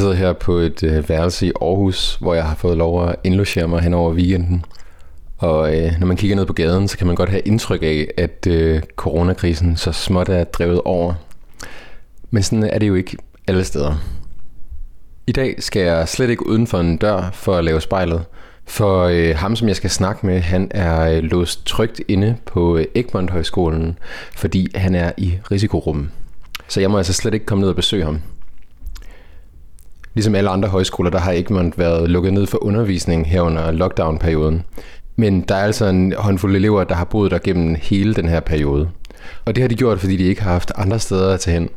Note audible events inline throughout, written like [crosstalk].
sidder her på et øh, værelse i Aarhus, hvor jeg har fået lov at indlogere mig hen over weekenden. Og øh, når man kigger ned på gaden, så kan man godt have indtryk af, at øh, coronakrisen så småt er drevet over. Men sådan er det jo ikke alle steder. I dag skal jeg slet ikke uden for en dør for at lave spejlet. For øh, ham, som jeg skal snakke med, han er øh, låst trygt inde på øh, Egmont Højskolen, fordi han er i risikorummet. Så jeg må altså slet ikke komme ned og besøge ham. Ligesom alle andre højskoler, der har Egmont været lukket ned for undervisning her under lockdown-perioden. Men der er altså en håndfuld elever, der har boet der gennem hele den her periode. Og det har de gjort, fordi de ikke har haft andre steder at tage hen.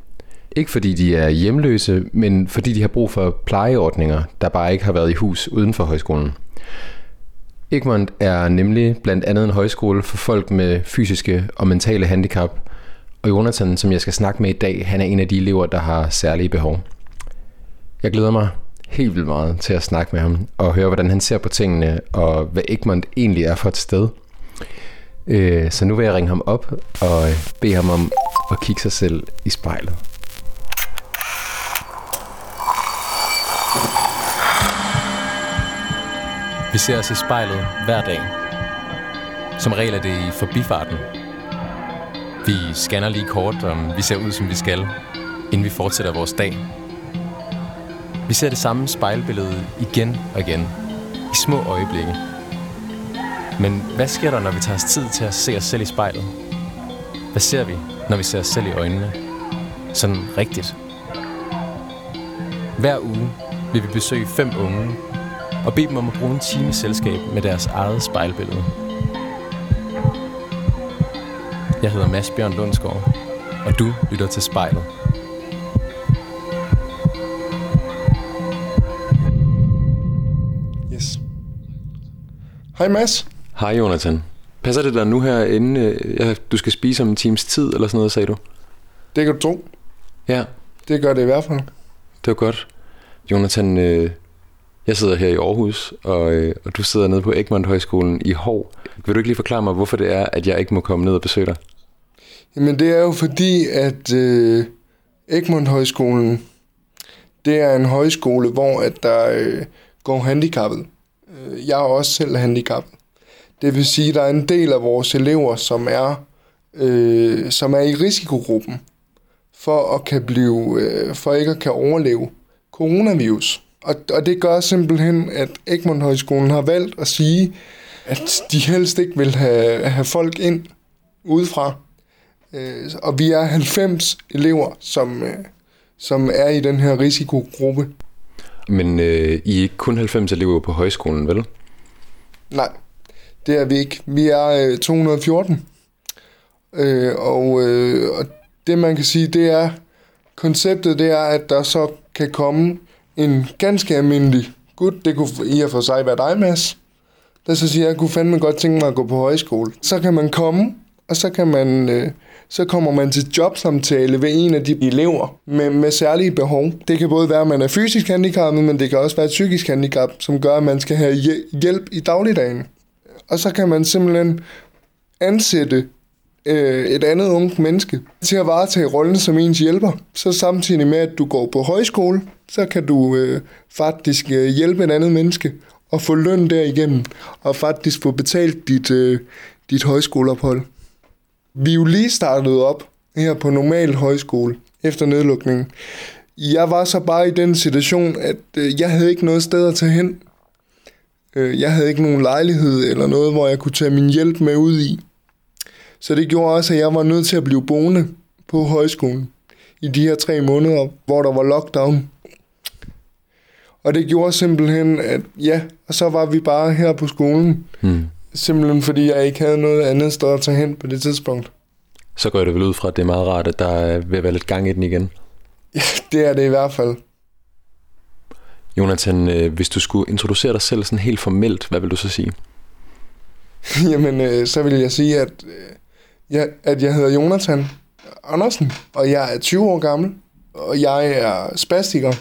Ikke fordi de er hjemløse, men fordi de har brug for plejeordninger, der bare ikke har været i hus uden for højskolen. Egmont er nemlig blandt andet en højskole for folk med fysiske og mentale handicap, og Jonathan, som jeg skal snakke med i dag, han er en af de elever, der har særlige behov. Jeg glæder mig helt vildt meget til at snakke med ham og høre, hvordan han ser på tingene, og hvad Egmont egentlig er for et sted. Øh, så nu vil jeg ringe ham op og øh, bede ham om at kigge sig selv i spejlet. Vi ser os i spejlet hver dag. Som regel er det i forbifarten. Vi scanner lige kort, om vi ser ud, som vi skal, inden vi fortsætter vores dag. Vi ser det samme spejlbillede igen og igen, i små øjeblikke. Men hvad sker der, når vi tager os tid til at se os selv i spejlet? Hvad ser vi, når vi ser os selv i øjnene? Sådan rigtigt. Hver uge vil vi besøge fem unge og bede dem om at bruge en time selskab med deres eget spejlbillede. Jeg hedder Mads Bjørn Lundsgaard, og du lytter til spejlet. Hej Mads. Hej Jonathan. Passer det der nu her, inden øh, ja, du skal spise om en times tid, eller sådan noget, sagde du? Det kan du tro. Ja, Det gør det i hvert fald. det var godt. Jonathan, øh, jeg sidder her i Aarhus, og, øh, og du sidder nede på Egmont Højskolen i Hov. Vil du ikke lige forklare mig, hvorfor det er, at jeg ikke må komme ned og besøge dig? Jamen det er jo fordi, at øh, Egmont Højskolen, det er en højskole, hvor at der øh, går handicappet. Øh, jeg er også selv handicappet. Det vil sige, at der er en del af vores elever, som er, øh, som er i risikogruppen for at kan blive, øh, for ikke at kan overleve coronavirus. Og, og det gør simpelthen, at Egmont Højskolen har valgt at sige, at de helst ikke vil have, have folk ind udefra. Øh, og vi er 90 elever, som, øh, som er i den her risikogruppe. Men øh, I er ikke kun 90 elever på højskolen, vel? Nej, det er vi ikke. Vi er øh, 214. Øh, og, øh, og det man kan sige, det er, konceptet det er, at der så kan komme en ganske almindelig gut, det kunne i og for sig være dig, Mads, der så siger, jeg kunne fandme godt tænke mig at gå på højskole. Så kan man komme, og så kan man... Øh, så kommer man til jobsamtale ved en af de elever med, med særlige behov. Det kan både være, at man er fysisk handicappet, men det kan også være et psykisk handicap, som gør, at man skal have hjælp i dagligdagen. Og så kan man simpelthen ansætte øh, et andet ungt menneske til at varetage rollen som ens hjælper. Så samtidig med, at du går på højskole, så kan du øh, faktisk øh, hjælpe et andet menneske og få løn derigennem, og faktisk få betalt dit, øh, dit højskoleophold. Vi er jo lige startet op her på normal højskole efter nedlukningen. Jeg var så bare i den situation, at øh, jeg havde ikke noget sted at tage hen. Øh, jeg havde ikke nogen lejlighed eller noget, hvor jeg kunne tage min hjælp med ud i. Så det gjorde også, at jeg var nødt til at blive boende på højskolen i de her tre måneder, hvor der var lockdown. Og det gjorde simpelthen, at ja, og så var vi bare her på skolen. Hmm. Simpelthen fordi jeg ikke havde noget andet sted at tage hen på det tidspunkt. Så går det vel ud fra, at det er meget rart, at der er at være lidt gang i den igen. Ja, det er det i hvert fald. Jonathan, øh, hvis du skulle introducere dig selv sådan helt formelt, hvad vil du så sige? [laughs] Jamen, øh, så vil jeg sige, at, øh, jeg, at jeg hedder Jonathan Andersen, og jeg er 20 år gammel, og jeg er spastiker,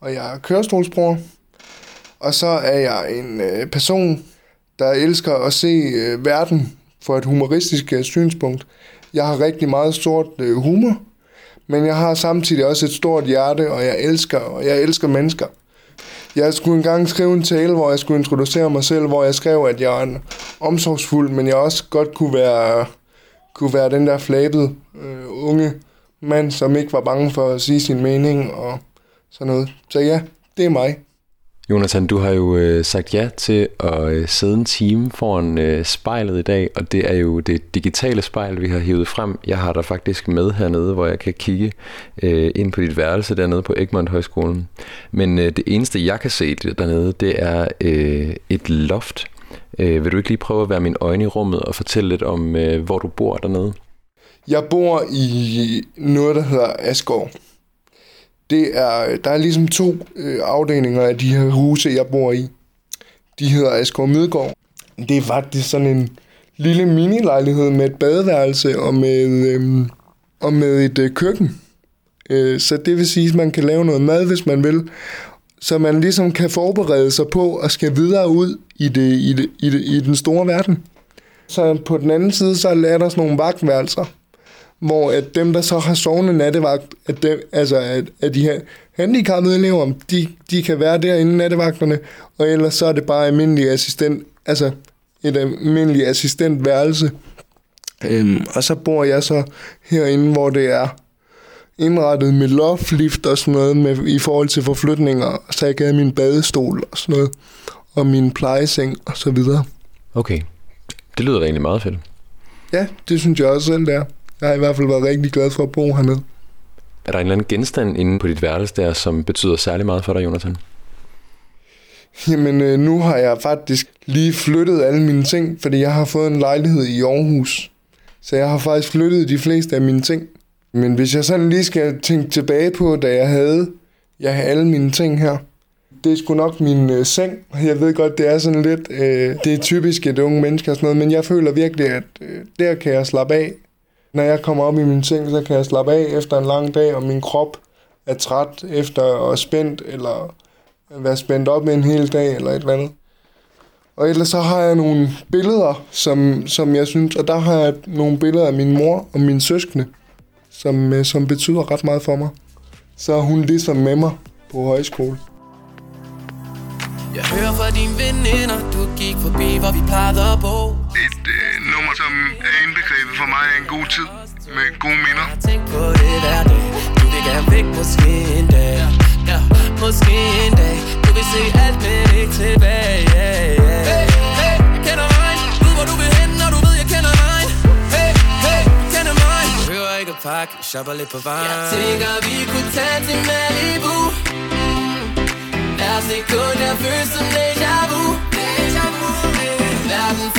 og jeg er kørestolsbruger. Og så er jeg en øh, person, der elsker at se øh, verden fra et humoristisk øh, synspunkt. Jeg har rigtig meget stort øh, humor, Men jeg har samtidig også et stort hjerte, og jeg elsker, og jeg elsker mennesker. Jeg skulle engang skrive en tale, hvor jeg skulle introducere mig selv, hvor jeg skrev, at jeg er en omsorgsfuld, men jeg også godt kunne være, kunne være den der flabede øh, unge mand, som ikke var bange for at sige sin mening og sådan noget. Så ja, det er mig. Jonathan, du har jo øh, sagt ja til at øh, sidde en time foran øh, spejlet i dag, og det er jo det digitale spejl, vi har hivet frem. Jeg har dig faktisk med hernede, hvor jeg kan kigge øh, ind på dit værelse dernede på Egmont Højskolen. Men øh, det eneste, jeg kan se dernede, det er øh, et loft. Øh, vil du ikke lige prøve at være min øjne i rummet og fortælle lidt om, øh, hvor du bor dernede? Jeg bor i noget, der hedder Asgård det er, der er ligesom to øh, afdelinger af de her huse, jeg bor i. De hedder Asgaard Midgård. Det er faktisk sådan en lille mini-lejlighed med et badeværelse og med, øh, og med et øh, køkken. Øh, så det vil sige, at man kan lave noget mad, hvis man vil. Så man ligesom kan forberede sig på at skal videre ud i, det, i, det, i, det, i den store verden. Så på den anden side, så er der sådan nogle vagtværelser, hvor at dem, der så har sovende nattevagt, at, dem, altså at, at de her handicappede elever, de, de kan være derinde nattevagterne, og ellers så er det bare almindelig assistent, altså et almindeligt assistentværelse. Øhm, og så bor jeg så herinde, hvor det er indrettet med loftlift og sådan noget med, i forhold til forflytninger, så jeg kan have min badestol og sådan noget, og min plejeseng og så videre. Okay, det lyder da egentlig meget fedt. Ja, det synes jeg også selv, det er. Jeg har i hvert fald været rigtig glad for at bo hernede. Er der en eller anden genstand inde på dit værelse der, som betyder særlig meget for dig, Jonathan? Jamen, øh, nu har jeg faktisk lige flyttet alle mine ting, fordi jeg har fået en lejlighed i Aarhus. Så jeg har faktisk flyttet de fleste af mine ting. Men hvis jeg sådan lige skal tænke tilbage på, da jeg havde, jeg havde alle mine ting her, det er sgu nok min øh, seng. Jeg ved godt, det er sådan lidt, øh, det er typisk et unge menneske og sådan noget, men jeg føler virkelig, at øh, der kan jeg slappe af. Når jeg kommer op i min seng, så kan jeg slappe af efter en lang dag, og min krop er træt efter at spændt, eller være spændt op en hel dag, eller et eller andet. Og ellers så har jeg nogle billeder, som, som jeg synes, og der har jeg nogle billeder af min mor og min søskende, som, øh, som betyder ret meget for mig. Så er hun ligesom med mig på højskole. Jeg hører fra dine veninder, du gik forbi, hvor vi plejede at bo. Et øh, nummer, som er indbegrebet for mig af en god tid med gode minder. Jeg tænker på det hver dag. Du vil gerne væk måske en dag. Ja, måske en dag. Du vil se alt, men ikke tilbage. Yeah, yeah. Hey, hey, jeg kender mig. Ved, hvor du vil hen, når du ved, jeg kender mig. Hey, hey, du kender mig. Du behøver ikke at pakke, shopper lidt på vejen. Jeg tænker, vi kunne tage til Malibu. Hver sekund jeg føles som déjà vu Verden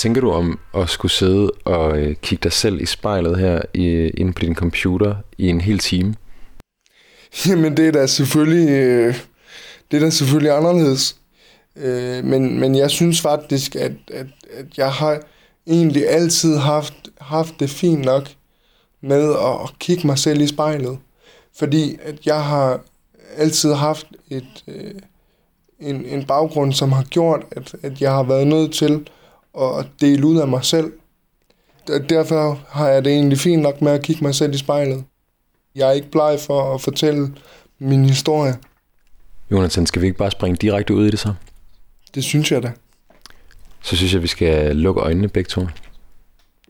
tænker du om at skulle sidde og øh, kigge dig selv i spejlet her i, inde på din computer i en hel time? Jamen, det er da selvfølgelig, øh, det er da selvfølgelig anderledes. Øh, men, men jeg synes faktisk, at, at, at jeg har egentlig altid haft, haft det fint nok med at, at kigge mig selv i spejlet. Fordi at jeg har altid haft et, øh, en, en baggrund, som har gjort, at, at jeg har været nødt til og dele ud af mig selv. Derfor har jeg det egentlig fint nok med at kigge mig selv i spejlet. Jeg er ikke bleg for at fortælle min historie. Jonathan, skal vi ikke bare springe direkte ud i det så? Det synes jeg da. Så synes jeg, vi skal lukke øjnene begge to.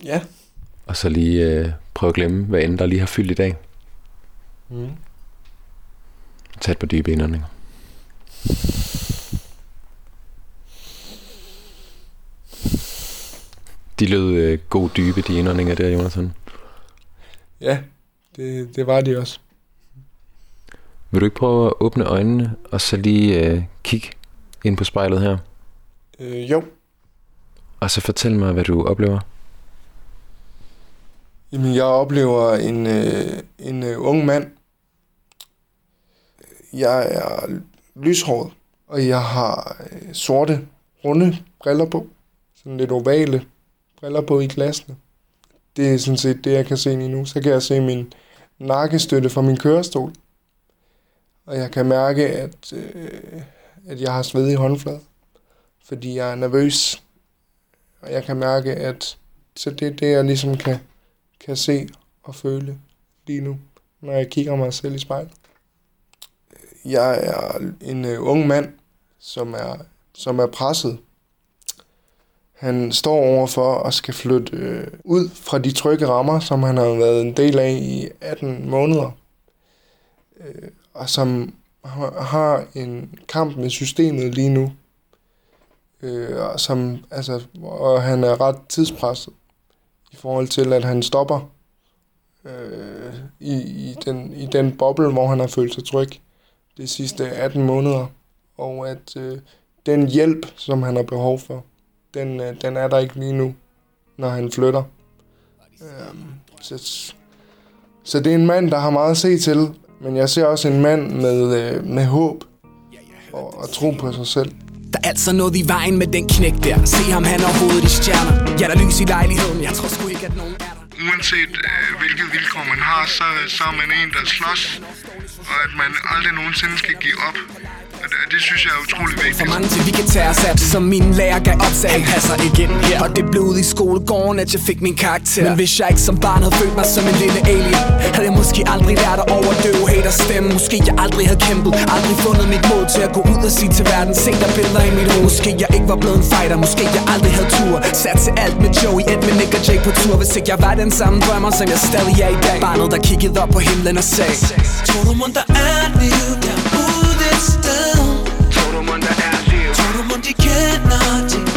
Ja. Og så lige øh, prøve at glemme, hvad end der lige har fyldt i dag. Mm. Tag et par dybe indåndinger. De lød øh, god dybe, de indåndinger der, Jonathan. Ja, det, det var de også. Vil du ikke prøve at åbne øjnene, og så lige øh, kigge ind på spejlet her? Øh, jo, Og så fortæl mig, hvad du oplever. Jamen, jeg oplever en, øh, en øh, ung mand. Jeg er lyshåret, og jeg har øh, sorte, runde briller på. Sådan lidt ovale briller på i klassen. Det er sådan set det, jeg kan se lige nu. Så kan jeg se min nakkestøtte fra min kørestol. Og jeg kan mærke, at, øh, at jeg har sved i håndfladen, Fordi jeg er nervøs. Og jeg kan mærke, at så det er det, jeg ligesom kan kan se og føle lige nu, når jeg kigger mig selv i spejlet. Jeg er en øh, ung mand, som er, som er presset. Han står overfor at skal flytte øh, ud fra de trygge rammer, som han har været en del af i 18 måneder. Øh, og som har, har en kamp med systemet lige nu. Øh, og, som, altså, og han er ret tidspresset i forhold til, at han stopper øh, i, i, den, i den boble, hvor han har følt sig tryg de sidste 18 måneder. Og at øh, den hjælp, som han har behov for, den, øh, den er der ikke lige nu, når han flytter. Øh, så, så det er en mand, der har meget at se til, men jeg ser også en mand med, øh, med håb og, og tro på sig selv. Der er altså noget i vejen med den knæk der Se ham, han har hovedet i stjerner Ja, der er lys i lejligheden Jeg tror sgu ikke, at nogen er der uanset øh, hvilket vilkår man har, så, så er man en, der slås, og at man aldrig nogensinde skal give op. Det, synes jeg er utrolig For mange til vi kan tage os af Som min lærer gav op, sagde Han passer ikke ind her. Og det blev ud i skolegården, at jeg fik min karakter. Men hvis jeg ikke som barn havde følt mig som en lille alien Havde jeg måske aldrig lært at overdøve haters stemme Måske jeg aldrig havde kæmpet Aldrig fundet mit mod til at gå ud og sige til verden Se der billeder i mit hoved Måske jeg ikke var blevet en fighter Måske jeg aldrig havde tur. Sat til alt med Joey, Ed med Nick og Jake på tur. Hvis ikke jeg var den samme drømmer, som jeg stadig er i dag. Barnet der kiggede op på himlen og sagde Tror du der er liv derude et sted? Tror du mon der er liv? Tror du mon de kender til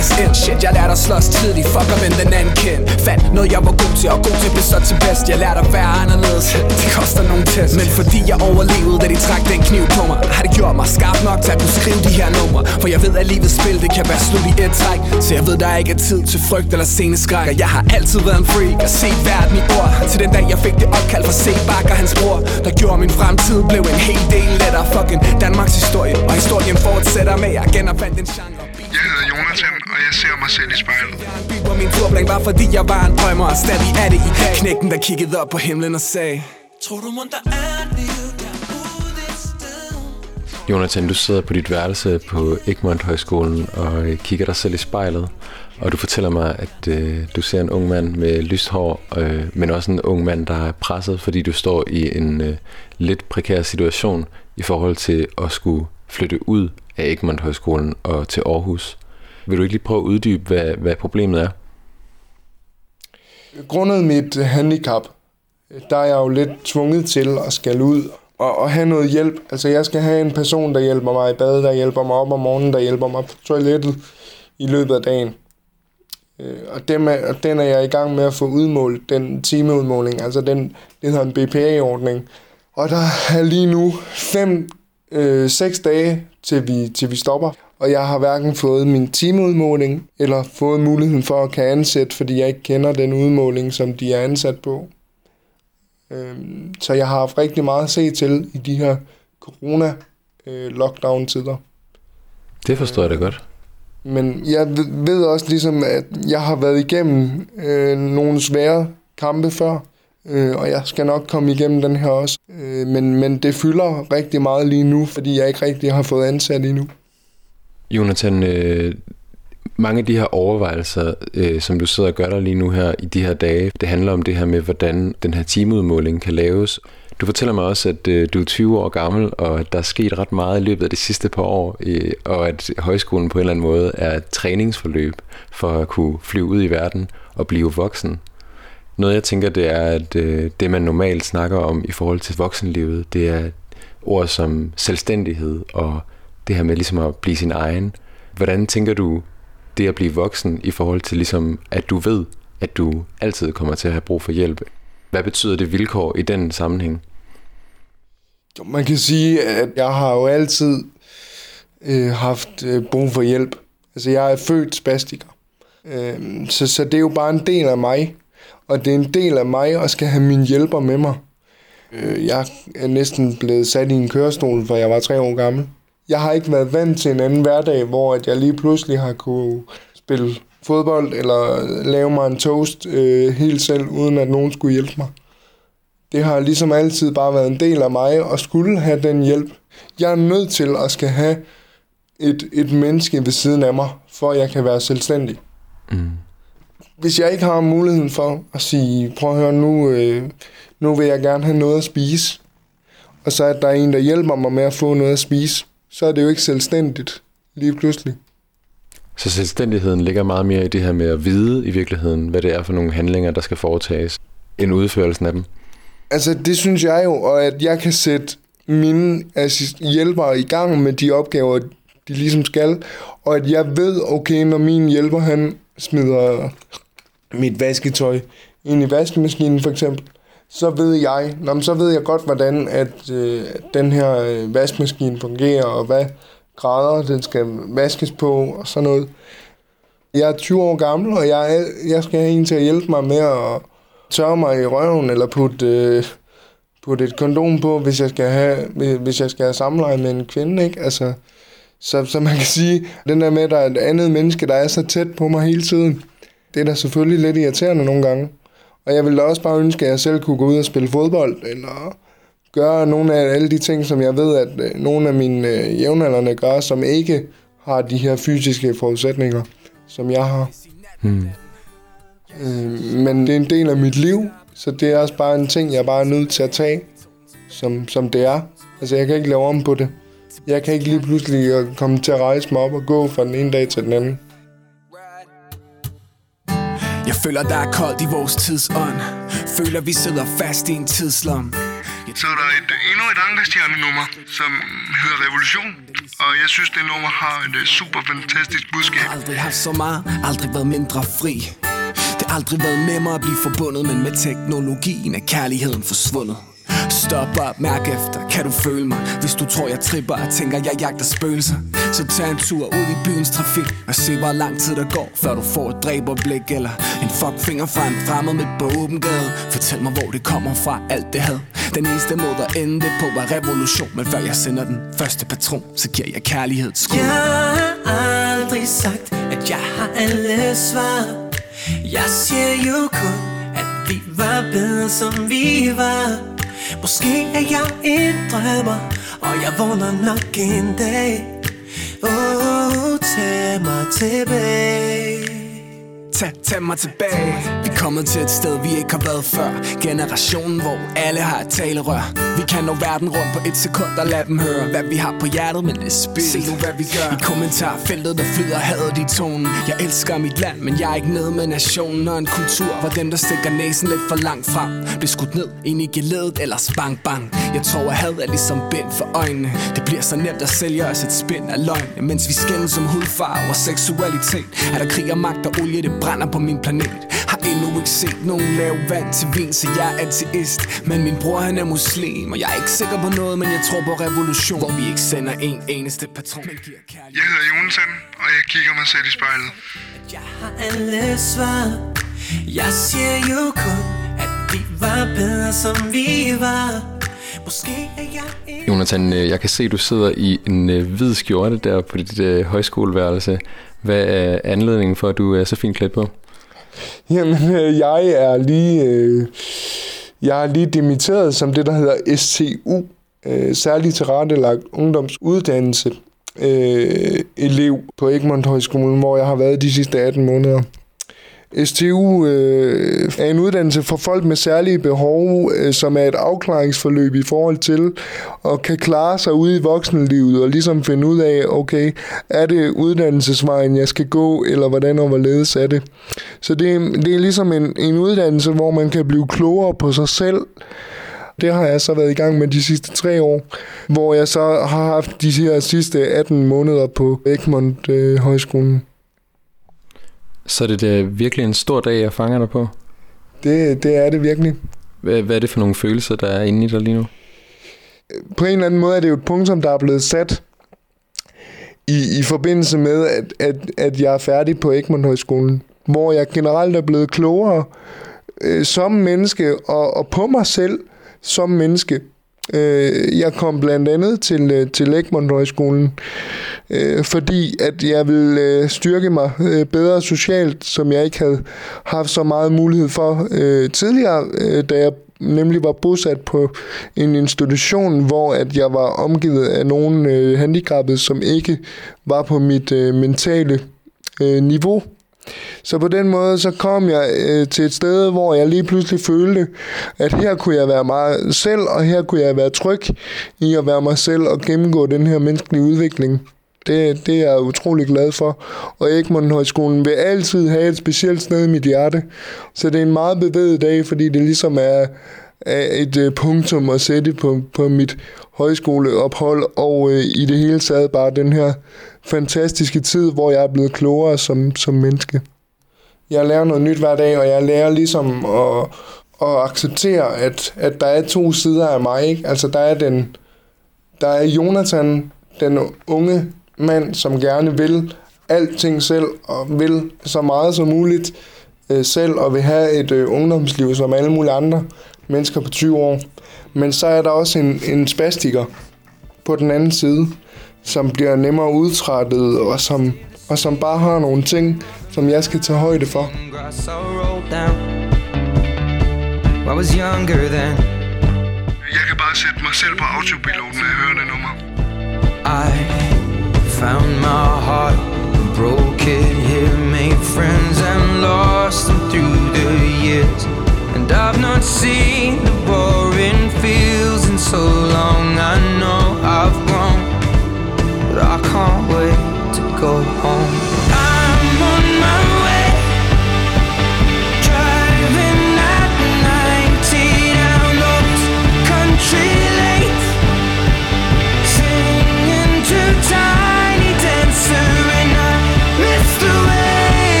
passe ind Shit, jeg lærte at slås tidligt. Fuck og vende den anden kind. Fandt noget jeg var god til Og god til blev så til bedst. Jeg lærte at være anderledes. Det koster nogle test. Men fordi jeg overlevede Da de trak den kniv på mig Har det gjort mig skarp nok til at kunne skrive de her numre. For jeg ved at livets spil Det kan være slut i et træk. Så jeg ved der ikke er tid til frygt eller sceneskræk. Og jeg har altid været en freak Og set verden i ord. Til den dag jeg fik det opkald fra C. Bakker hans bror Der gjorde min fremtid blev en hel del lettere. Fucking Danmarks historie Og historien fortsætter med at genopfandt en genre. Og jeg ser mig selv i spejlet. Hvor min turplan var fordi jeg var en drømmer Og stadig er det i dag Knækken der kiggede op på himlen og sagde Tror du der er liv? Jonathan, du sidder på dit værelse på Egmont Højskolen og kigger dig selv i spejlet. Og du fortæller mig, at øh, du ser en ung mand med lyst hår, øh, men også en ung mand, der er presset, fordi du står i en øh, lidt prekær situation i forhold til at skulle flytte ud af Egmont Højskolen og til Aarhus. Vil du ikke lige prøve at uddybe, hvad, hvad problemet er? Grundet mit handicap, der er jeg jo lidt tvunget til at skal ud og, og have noget hjælp. Altså jeg skal have en person, der hjælper mig i bad, der hjælper mig op om morgenen, der hjælper mig på toilettet i løbet af dagen. Øh, og, dem er, og den er jeg i gang med at få udmålt, den timeudmåling, altså den, den hedder en BPA-ordning. Og der er lige nu fem, øh, seks dage til vi, til vi stopper. Og jeg har hverken fået min timeudmåling, eller fået muligheden for at kan ansætte, fordi jeg ikke kender den udmåling, som de er ansat på. Øhm, så jeg har haft rigtig meget at se til i de her corona-lockdown-tider. Det forstår jeg da godt. Men jeg ved også ligesom, at jeg har været igennem øh, nogle svære kampe før, øh, og jeg skal nok komme igennem den her også. Øh, men, men det fylder rigtig meget lige nu, fordi jeg ikke rigtig har fået ansat endnu. Jonathan, øh, mange af de her overvejelser, øh, som du sidder og gør dig lige nu her i de her dage, det handler om det her med, hvordan den her timeudmåling kan laves. Du fortæller mig også, at øh, du er 20 år gammel, og at der er sket ret meget i løbet af de sidste par år, øh, og at højskolen på en eller anden måde er et træningsforløb for at kunne flyve ud i verden og blive voksen. Noget jeg tænker, det er, at øh, det man normalt snakker om i forhold til voksenlivet, det er ord som selvstændighed og det her med ligesom at blive sin egen. Hvordan tænker du det at blive voksen i forhold til ligesom, at du ved, at du altid kommer til at have brug for hjælp? Hvad betyder det vilkår i den sammenhæng? Jo, Man kan sige, at jeg har jo altid øh, haft øh, brug for hjælp. Altså, jeg er født spastiker. Øh, så, så det er jo bare en del af mig. Og det er en del af mig at skal have min hjælper med mig. Øh, jeg er næsten blevet sat i en kørestol, for jeg var tre år gammel. Jeg har ikke været vant til en anden hverdag, hvor at jeg lige pludselig har kunne spille fodbold eller lave mig en toast øh, helt selv, uden at nogen skulle hjælpe mig. Det har ligesom altid bare været en del af mig og skulle have den hjælp. Jeg er nødt til at skal have et, et menneske ved siden af mig, for at jeg kan være selvstændig. Mm. Hvis jeg ikke har muligheden for at sige, prøv at høre, nu, øh, nu vil jeg gerne have noget at spise, og så at der er en, der hjælper mig med at få noget at spise, så er det jo ikke selvstændigt lige pludselig. Så selvstændigheden ligger meget mere i det her med at vide i virkeligheden, hvad det er for nogle handlinger, der skal foretages, end udførelsen af dem. Altså, det synes jeg jo, og at jeg kan sætte mine assist- hjælpere i gang med de opgaver, de ligesom skal, og at jeg ved, okay, når min hjælper, han smider mit vasketøj ind i vaskemaskinen for eksempel, så ved jeg, nå, men så ved jeg godt, hvordan at øh, den her øh, vaskemaskine fungerer, og hvad grader den skal vaskes på, og sådan noget. Jeg er 20 år gammel, og jeg, jeg skal have en til at hjælpe mig med at tørre mig i røven, eller putte, øh, putte et kondom på, hvis jeg skal have, hvis jeg skal have samleje med en kvinde, ikke? Altså, så, så man kan sige, den der med, at der er et andet menneske, der er så tæt på mig hele tiden, det er da selvfølgelig lidt irriterende nogle gange. Og jeg ville da også bare ønske, at jeg selv kunne gå ud og spille fodbold, eller gøre nogle af alle de ting, som jeg ved, at øh, nogle af mine øh, jævnaldrende gør, som ikke har de her fysiske forudsætninger, som jeg har. Hmm. Øh, men det er en del af mit liv, så det er også bare en ting, jeg er bare nødt til at tage, som, som det er. Altså, jeg kan ikke lave om på det. Jeg kan ikke lige pludselig øh, komme til at rejse mig op og gå fra den ene dag til den anden. Jeg føler, der er koldt i vores tidsånd Føler, vi sidder fast i en tidslom Så er der et, endnu et Ankerstjerne-nummer, som hedder Revolution. Og jeg synes, det nummer har et øh, super fantastisk budskab. Aldrig haft så meget, aldrig været mindre fri Det har aldrig været nemmere at blive forbundet Men med teknologien er kærligheden forsvundet Stop op, mærk efter, kan du føle mig? Hvis du tror jeg tripper og tænker jeg jagter spøgelser. Så tag en tur ud i byens trafik Og se hvor lang tid der går Før du får et dræberblik Eller en fuckfinger fra en fremmed med på åben gade. Fortæl mig hvor det kommer fra, alt det had. Den eneste måde at ende det på var revolution Men før jeg sender den første patron Så giver jeg kærlighed skud. Jeg har aldrig sagt, at jeg har alle svar. Jeg siger jo kun, at vi var bedre som vi var. Måske er jeg en drømmer, og jeg vågner nok en dag. Åh, oh, tag mig tilbage. Tag, tag mig tilbage. Vi er kommet til et sted, vi ikke har været før. Generationen, hvor alle har et talerør. Vi kan nå verden rundt på et sekund og lade dem høre Hvad vi har på hjertet, men det er spil Se nu, hvad vi gør. I kommentarfeltet, der flyder hadet i tonen. Jeg elsker mit land, men jeg er ikke nede med nationen. Og en kultur, hvor dem, der stikker næsen lidt for langt frem Bliver skudt ned ind i geledet, ellers bang bang. Jeg tror, at had er ligesom bind for øjnene. Det bliver så nemt at sælge os et spind af løgn. Mens vi skændes som hudfarve og seksualitet Er der krig og magt og olie, det brænder på min planet. Har endnu ikke set nogen lave vand til vin, så jeg er antiist Men min bror han er muslim, og jeg er ikke sikker på noget, men jeg tror på revolution. Hvor vi ikke sender en eneste patron, men giver kærlighed. Jeg hedder Jonathan, og jeg kigger mig selv i spejlet. Jeg har alle svar. Jeg siger jo kun At vi var bedre som vi var. Måske er jeg en Jonathan, øh, jeg kan se, at du sidder i en øh, hvid skjorte der på dit øh, højskoleværelse. Hvad er anledningen for, at du er så fint klædt på? Jamen, øh, jeg er lige, øh, jeg er lige dimitteret som det, der hedder STU, øh, særligt tilrettelagt ungdomsuddannelse øh, elev på Egmont Højskolen, hvor jeg har været de sidste 18 måneder. STU øh, er en uddannelse for folk med særlige behov, øh, som er et afklaringsforløb i forhold til at kan klare sig ude i voksenlivet og ligesom finde ud af, okay, er det uddannelsesvejen, jeg skal gå, eller hvordan og hvorledes er det. Så det, er- det er ligesom en, en uddannelse, hvor man kan blive klogere på sig selv, det har jeg så været i gang med de sidste tre år, hvor jeg så har haft de her sidste 18 måneder på Egmont øh, Højskolen. Så er det da virkelig en stor dag, jeg fanger dig på. Det, det er det virkelig. Hvad, hvad er det for nogle følelser, der er inde i dig lige nu? På en eller anden måde er det jo et punktum, der er blevet sat i, i forbindelse med, at, at, at jeg er færdig på Egmont Højskolen, hvor jeg generelt er blevet klogere øh, som menneske og, og på mig selv som menneske. Øh, jeg kom blandt andet til, øh, til Egmont Højskolen, øh, fordi at jeg ville øh, styrke mig øh, bedre socialt, som jeg ikke havde haft så meget mulighed for øh, tidligere, øh, da jeg nemlig var bosat på en institution, hvor at jeg var omgivet af nogle øh, handicappede, som ikke var på mit øh, mentale øh, niveau. Så på den måde, så kom jeg øh, til et sted, hvor jeg lige pludselig følte, at her kunne jeg være mig selv, og her kunne jeg være tryg i at være mig selv og gennemgå den her menneskelige udvikling. Det, det er jeg utrolig glad for. Og Egmont Højskolen vil altid have et specielt sted i mit hjerte. Så det er en meget bevæget dag, fordi det ligesom er, af et øh, punktum at sætte på, på mit højskoleophold, og øh, i det hele taget bare den her fantastiske tid, hvor jeg er blevet klogere som, som menneske. Jeg lærer noget nyt hver dag, og jeg lærer ligesom at, at acceptere, at, at der er to sider af mig. Ikke? Altså der er den, der er Jonathan, den unge mand, som gerne vil alting selv, og vil så meget som muligt øh, selv, og vil have et øh, ungdomsliv som alle mulige andre mennesker på 20 år. Men så er der også en, en spastiker på den anden side, som bliver nemmere udtrættet, og som, og som bare har nogle ting, som jeg skal tage højde for. Jeg kan bare sætte mig selv på autopilot, når jeg hører det nummer. I found my heart, broke it here, made friends and lost them through the years. And I've not seen the boring fields in so long. I know I've grown, but I can't wait to go home.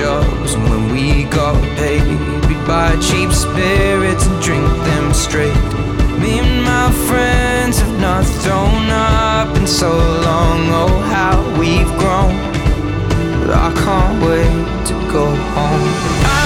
jobs. And when we got paid we'd buy cheap spirits and drink them straight. Me and my friends have not thrown up in so long. Oh how we've grown. But i can't wait to go home. i'm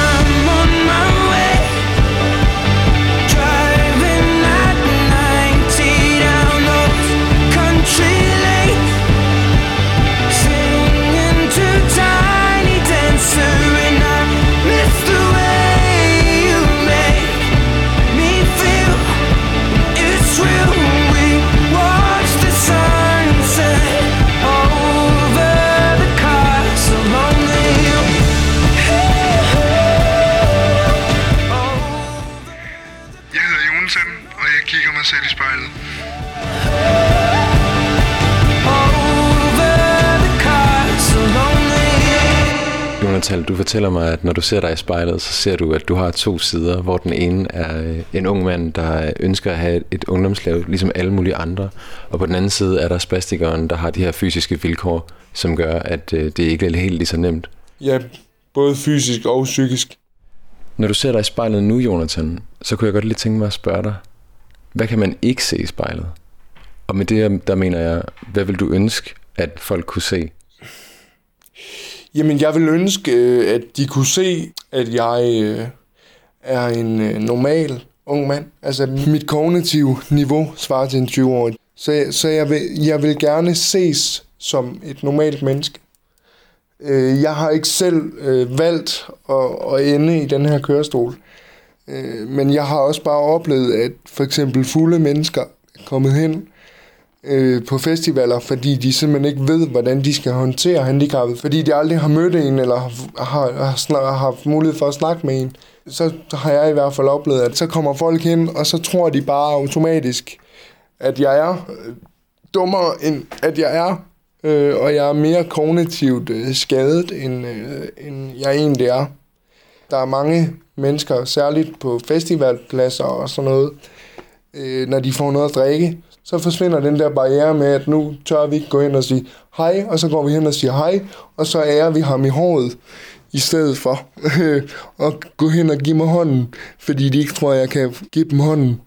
Jonathan, du fortæller mig, at når du ser dig i spejlet, så ser du, at du har to sider, hvor den ene er en ung mand, der ønsker at have et ungdomsliv, ligesom alle mulige andre. Og på den anden side er der spastikeren, der har de her fysiske vilkår, som gør, at øh, det ikke er helt lige så nemt. Ja, både fysisk og psykisk. Når du ser dig i spejlet nu, Jonathan, så kunne jeg godt lige tænke mig at spørge dig, hvad kan man ikke se i spejlet? Og med det, der mener jeg, hvad vil du ønske, at folk kunne se? Jamen, jeg vil ønske, øh, at de kunne se, at jeg øh, er en øh, normal ung mand. Altså, mit kognitive niveau svarer til en 20-årig. Så, så jeg, vil, jeg vil gerne ses som et normalt menneske. Jeg har ikke selv valgt at, at ende i den her kørestol. Men jeg har også bare oplevet, at for eksempel fulde mennesker er kommet hen øh, på festivaler, fordi de simpelthen ikke ved, hvordan de skal håndtere handicappet, fordi de aldrig har mødt en, eller har, har, har, har haft mulighed for at snakke med en. Så har jeg i hvert fald oplevet, at så kommer folk hen, og så tror de bare automatisk, at jeg er øh, dummere, end at jeg er, øh, og jeg er mere kognitivt øh, skadet, end, øh, end jeg egentlig er. Der er mange mennesker, særligt på festivalpladser og sådan noget, øh, når de får noget at drikke, så forsvinder den der barriere med, at nu tør vi ikke gå ind og sige hej, og så går vi hen og siger hej, og så ærer vi ham i håret, i stedet for [laughs] at gå hen og give mig hånden, fordi de ikke tror, jeg kan give dem hånden.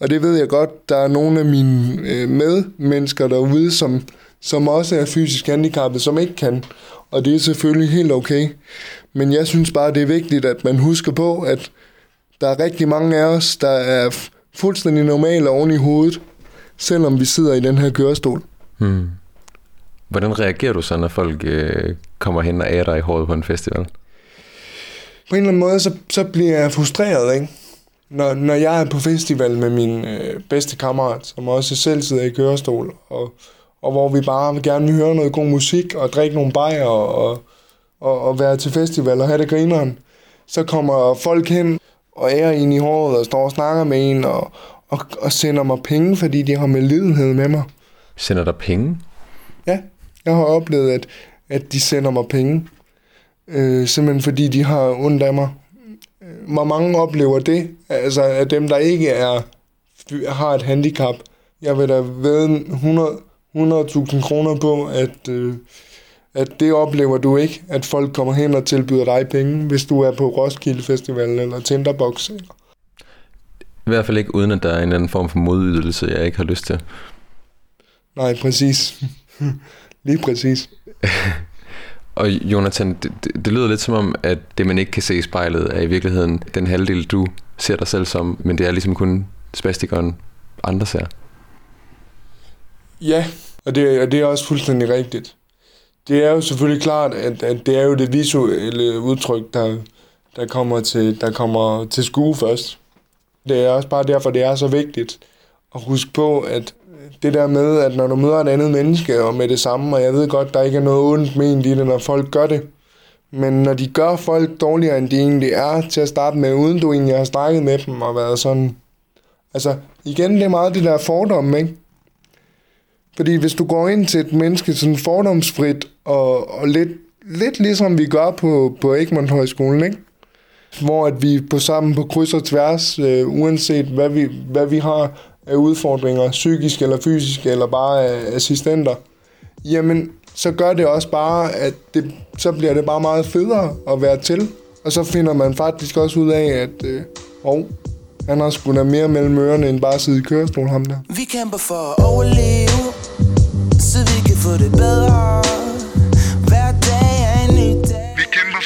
Og det ved jeg godt, der er nogle af mine øh, medmennesker derude, som, som også er fysisk handicappede, som ikke kan. Og det er selvfølgelig helt okay. Men jeg synes bare, det er vigtigt, at man husker på, at der er rigtig mange af os, der er fuldstændig normale oven i hovedet, selvom vi sidder i den her kørestol. Hmm. Hvordan reagerer du så, når folk øh, kommer hen og ærer dig i håret på en festival? På en eller anden måde, så, så bliver jeg frustreret, ikke? Når, når jeg er på festival med min øh, bedste kammerat, som også selv sidder i kørestol, og, og hvor vi bare vil gerne høre noget god musik, og drikke nogle bajer, og, og, og være til festival og have det grineren, så kommer folk hen og ærer en i håret, og står og snakker med en, og, og, og sender mig penge, fordi de har med lidenhed med mig. Sender der penge? Ja, jeg har oplevet, at, at de sender mig penge. Øh, simpelthen fordi de har ondt af mig. Øh, hvor mange oplever det? Altså, at dem, der ikke er har et handicap. Jeg vil da ved 100, 100.000 kroner på, at, øh, at det oplever du ikke, at folk kommer hen og tilbyder dig penge, hvis du er på Roskilde Festival eller Tinderbox. Eller i hvert fald ikke uden, at der er en eller anden form for modydelse, jeg ikke har lyst til. Nej, præcis. [laughs] Lige præcis. [laughs] og Jonathan, det, det, det lyder lidt som om, at det man ikke kan se i spejlet, er i virkeligheden den halvdel, du ser dig selv som, men det er ligesom kun spastikeren, andre ser. Ja, og det, og det er også fuldstændig rigtigt. Det er jo selvfølgelig klart, at, at det er jo det visuelle udtryk, der, der kommer til, der kommer til skue først. Det er også bare derfor, det er så vigtigt at huske på, at det der med, at når du møder et andet menneske og med det samme, og jeg ved godt, der ikke er noget ondt ment i det, når folk gør det, men når de gør folk dårligere, end de egentlig er til at starte med, uden du egentlig har snakket med dem og været sådan... Altså, igen, det er meget det der fordomme, ikke? Fordi hvis du går ind til et menneske sådan fordomsfrit og, og lidt, lidt ligesom vi gør på, på Egmont Højskolen, ikke? Hvor at vi på sammen på kryds og tværs, øh, uanset hvad vi, hvad vi har af udfordringer, psykiske eller fysiske, eller bare af assistenter, jamen, så gør det også bare, at det, så bliver det bare meget federe at være til. Og så finder man faktisk også ud af, at øh, oh, han har sgu da mere mellem ørerne, end bare at sidde i kørestol, ham der. Vi kæmper for at overleve, så vi kan få det bedre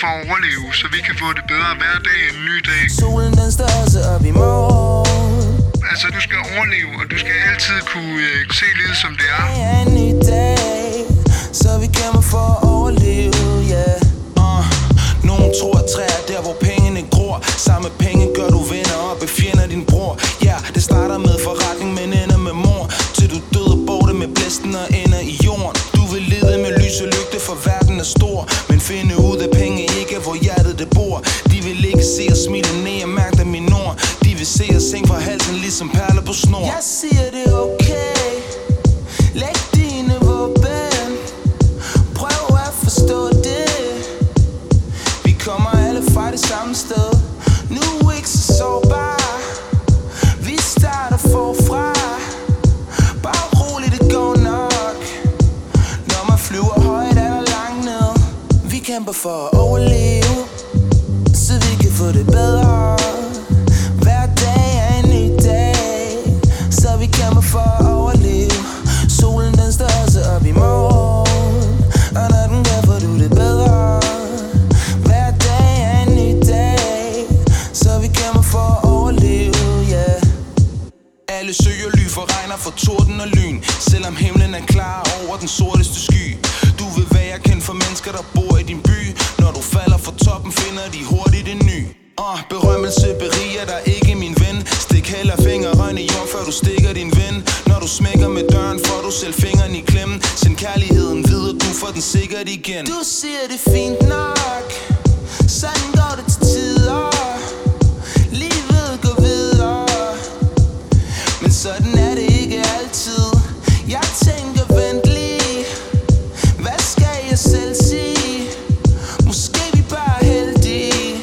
for at overleve, så vi kan få det bedre hver dag en ny dag. Solen den står også op i morgen. Altså, du skal overleve, og du skal altid kunne øh, se livet, som det er. En ny dag, så vi kæmper for at overleve, ja. Yeah. Uh, nogen tror, at træer der, hvor pengene gror. Samme penge gør du venner op i fjender din bror. Ja, yeah, det starter med forretning, men ender med mor. Til du døde borte med blæsten og ender i jorden. Du vil lede med lys og lygte, for verden er stor. Men finde ud de se os smile ned og mærke dem min ord. De vil se os sænge fra halsen, ligesom perler på snor. Jeg siger det er okay. Læg dine våben. Prøv at forstå det. samme sted Nu ikke så sårbar Vi starter forfra Bare roligt, det går nok Når man flyver højt, er der langt ned Vi kæmper for at overleve bedre Hver dag er en ny dag. Så vi kæmper for at overleve. Solen den står også op i morgen. Og når den gør, får du det bedre Hver dag er en ny dag. Så vi kæmper for at overleve, yeah. Alle søger ly for regner for torden og lyn. Selvom himlen er klar over den sorteste sikkert igen. Du siger det fint nok. Sådan går det til tider. Livet går videre. Men sådan er det ikke altid. Jeg tænker vent lige. Hvad skal jeg selv sige? Måske vi bare er heldige.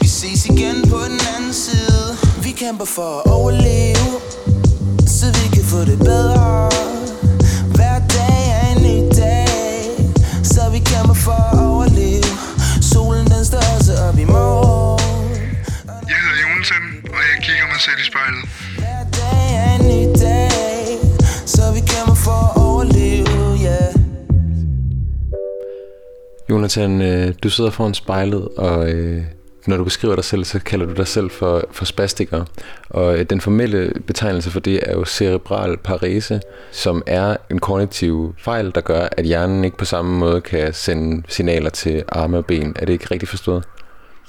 Vi ses igen på den anden side. Vi kæmper for Jonathan, øh, du sidder foran spejlet, og øh, når du beskriver dig selv, så kalder du dig selv for, for spastiker. Og øh, den formelle betegnelse for det er jo cerebral parese, som er en kognitiv fejl, der gør, at hjernen ikke på samme måde kan sende signaler til arme og ben. Er det ikke rigtigt forstået?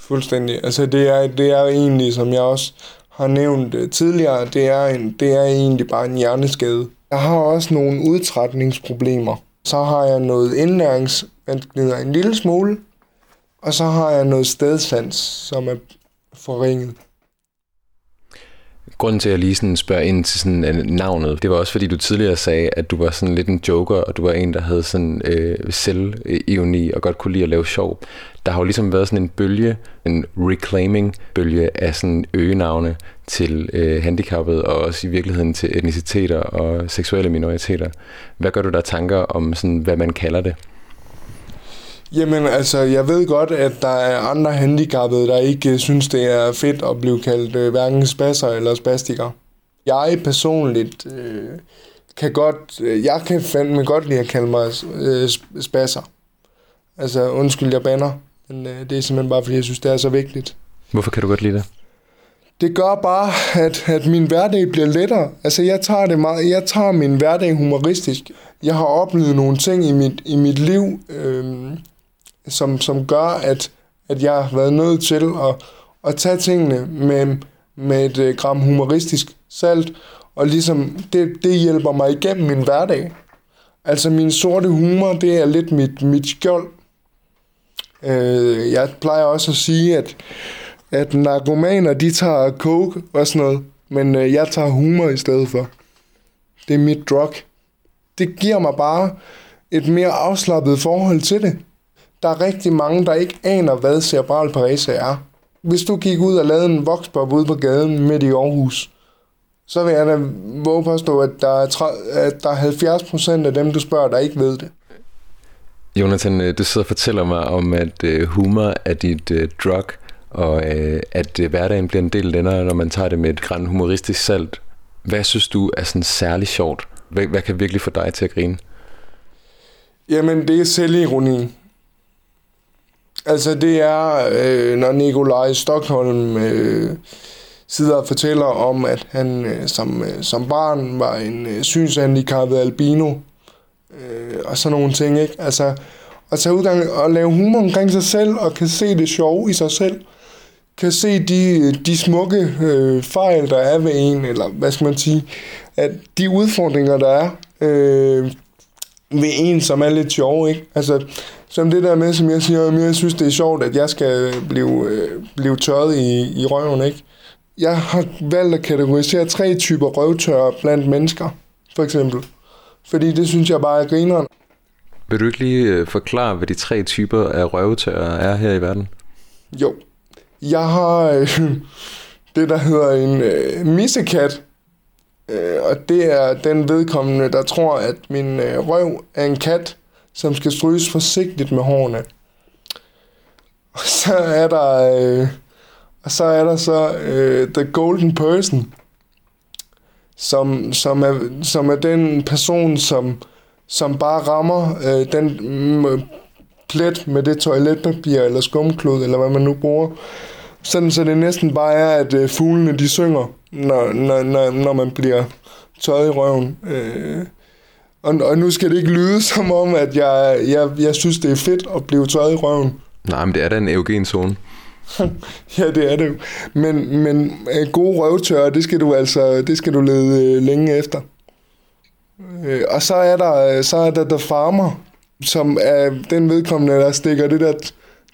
Fuldstændig. Altså det er, det er egentlig, som jeg også har nævnt øh, tidligere, det er, en, det er egentlig bare en hjerneskade. Jeg har også nogle udtrætningsproblemer. Så har jeg noget indlæringsvanskeligheder en lille smule, og så har jeg noget stedsans, som er forringet. Grunden til, at jeg lige sådan spørger ind til sådan øh, navnet, det var også fordi, du tidligere sagde, at du var sådan lidt en joker, og du var en, der havde sådan øh, selvironi og godt kunne lide at lave sjov. Der har jo ligesom været sådan en bølge, en reclaiming-bølge af sådan øgenavne til øh, handicappede, og også i virkeligheden til etniciteter og seksuelle minoriteter. Hvad gør du der tanker om, sådan, hvad man kalder det? Jamen altså, jeg ved godt, at der er andre handicappede, der ikke øh, synes, det er fedt at blive kaldt øh, hverken spasser eller spastiker. Jeg personligt øh, kan godt, øh, jeg kan fandme godt lide at kalde mig sp- spasser. Altså, undskyld, jeg banner, men øh, det er simpelthen bare, fordi jeg synes, det er så vigtigt. Hvorfor kan du godt lide det? Det gør bare, at, at min hverdag bliver lettere. Altså, jeg tager, det meget, jeg tager min hverdag humoristisk. Jeg har oplevet nogle ting i mit, i mit liv, øh, som, som gør, at, at jeg har været nødt til at, at tage tingene med, med et øh, gram humoristisk salt, og ligesom det, det hjælper mig igennem min hverdag. Altså min sorte humor, det er lidt mit, mit skjold. Øh, jeg plejer også at sige, at, at narkomaner, de tager coke og sådan noget, men øh, jeg tager humor i stedet for. Det er mit drug. Det giver mig bare et mere afslappet forhold til det. Der er rigtig mange, der ikke aner, hvad cerebral parese er. Hvis du gik ud og lavede en voxpop ude på gaden midt i Aarhus, så vil jeg da våge påstå, at der er, tre- at der er 70 procent af dem, du spørger, der ikke ved det. Jonathan, øh, du sidder og fortæller mig om, at øh, humor er dit øh, drug, og øh, at hverdagen bliver en del lettere, når man tager det med et græn humoristisk salt. Hvad synes du er sådan særlig sjovt? Hvad, hvad kan virkelig få dig til at grine? Jamen, det er selvironi. Altså, det er, øh, når Nikolaj Stockholm øh, sidder og fortæller om, at han øh, som, øh, som barn var en øh, synshandicappet albino, øh, og sådan nogle ting, ikke? Altså, at tage udgang og lave humor omkring sig selv, og kan se det sjove i sig selv, kan se de, de smukke øh, fejl, der er ved en, eller hvad skal man sige, at de udfordringer, der er øh, ved en, som er lidt sjov, ikke? Altså, som det der med, som jeg siger, jeg synes, det er sjovt, at jeg skal blive, øh, blive tørret i, i røven, ikke? Jeg har valgt at kategorisere tre typer røvtørre blandt mennesker, for eksempel. Fordi det synes jeg bare er grineren. Vil du ikke lige øh, forklare, hvad de tre typer af røvetørrer er her i verden? Jo, Jeg har øh, [laughs] det, der hedder en øh, missekat. Øh, og det er den vedkommende, der tror, at min øh, røv er en kat, som skal stryges forsigtigt med hårene. Og så er der... Øh, og så er der så øh, The Golden Person, som, som, er, som er den person, som, som bare rammer øh, den mm, plet med det toiletpapir eller skumklod, eller hvad man nu bruger. Sådan så det næsten bare er, at øh, fuglene de synger, når, når, når, når man bliver tørret i røven. Øh, og, og nu skal det ikke lyde som om, at jeg, jeg, jeg synes, det er fedt at blive tørret i røven. Nej, men det er da en eugen zone. [laughs] ja, det er det jo. Men, men øh, gode røvtørre, det skal du altså det skal du lede øh, længe efter. Øh, og så er der så er der The Farmer, som er den vedkommende, der stikker det der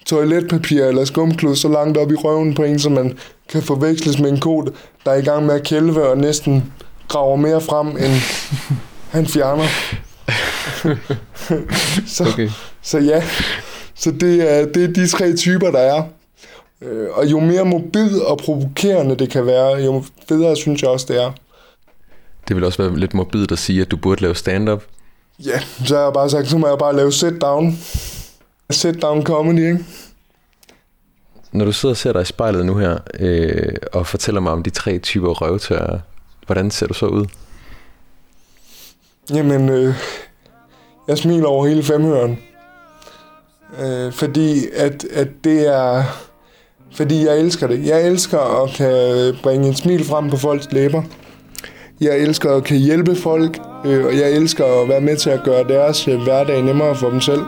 toiletpapir eller skumklud så langt op i røven på en, så man kan forveksles med en ko, der er i gang med at kælve og næsten graver mere frem, end han fjerner. så, Okay. så ja, så det er, det er de tre typer, der er. Øh, Og jo mere mobil og provokerende det kan være, jo federe synes jeg også, det er. Det vil også være lidt morbidt at sige, at du burde lave stand-up. Ja, så har jeg bare sagt, så må jeg bare lave sit-down. Sit-down comedy, ikke? Når du sidder og ser dig i spejlet nu her, øh, og fortæller mig om de tre typer røvtørrer, hvordan ser du så ud? Jamen, øh, jeg smiler over hele femhøren. Øh, fordi at, at det er... Fordi jeg elsker det. Jeg elsker at kan bringe et smil frem på folks læber. Jeg elsker at kan hjælpe folk, øh, og jeg elsker at være med til at gøre deres øh, hverdag nemmere for dem selv.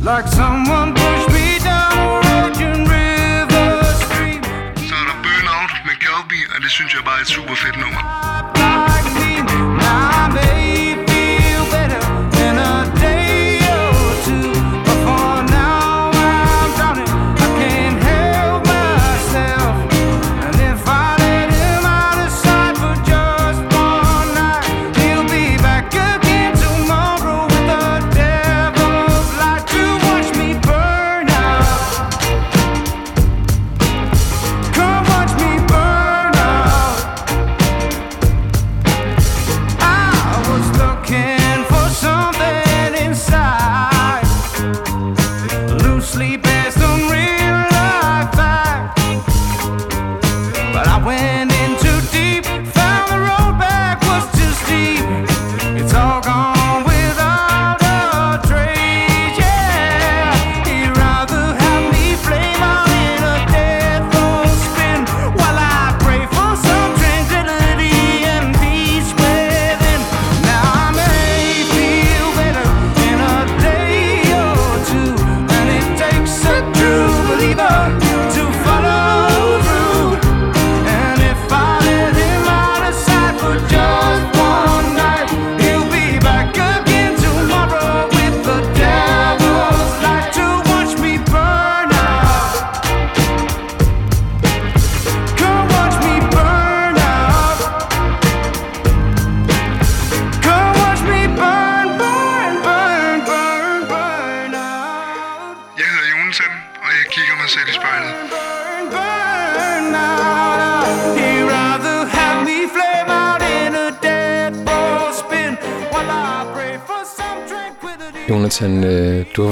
Like someone det synes